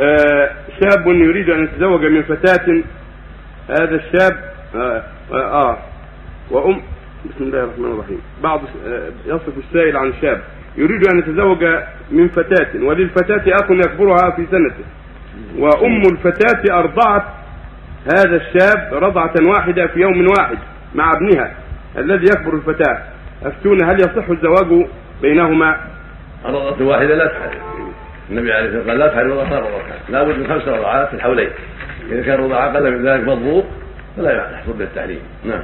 آه شاب يريد أن يتزوج من فتاة. هذا الشاب آه, آه, آه وأم بسم الله الرحمن الرحيم. بعض آه يصف السائل عن شاب. يريد أن يتزوج من فتاة وللفتاة أخ يكبرها في سنته. وأم الفتاة أرضعت هذا الشاب رضعة واحدة في يوم واحد مع ابنها الذي يكبر الفتاة. افتون هل يصح الزواج بينهما؟ الرضعة واحدة لا تحرم النبي عليه الصلاة والسلام قال لا تحرم رضعة رضعتان لا بد من خمس رضعات في الحولين. إذا كان رضع أقل من ذلك مضبوط فلا يحصل به التحريم. نعم.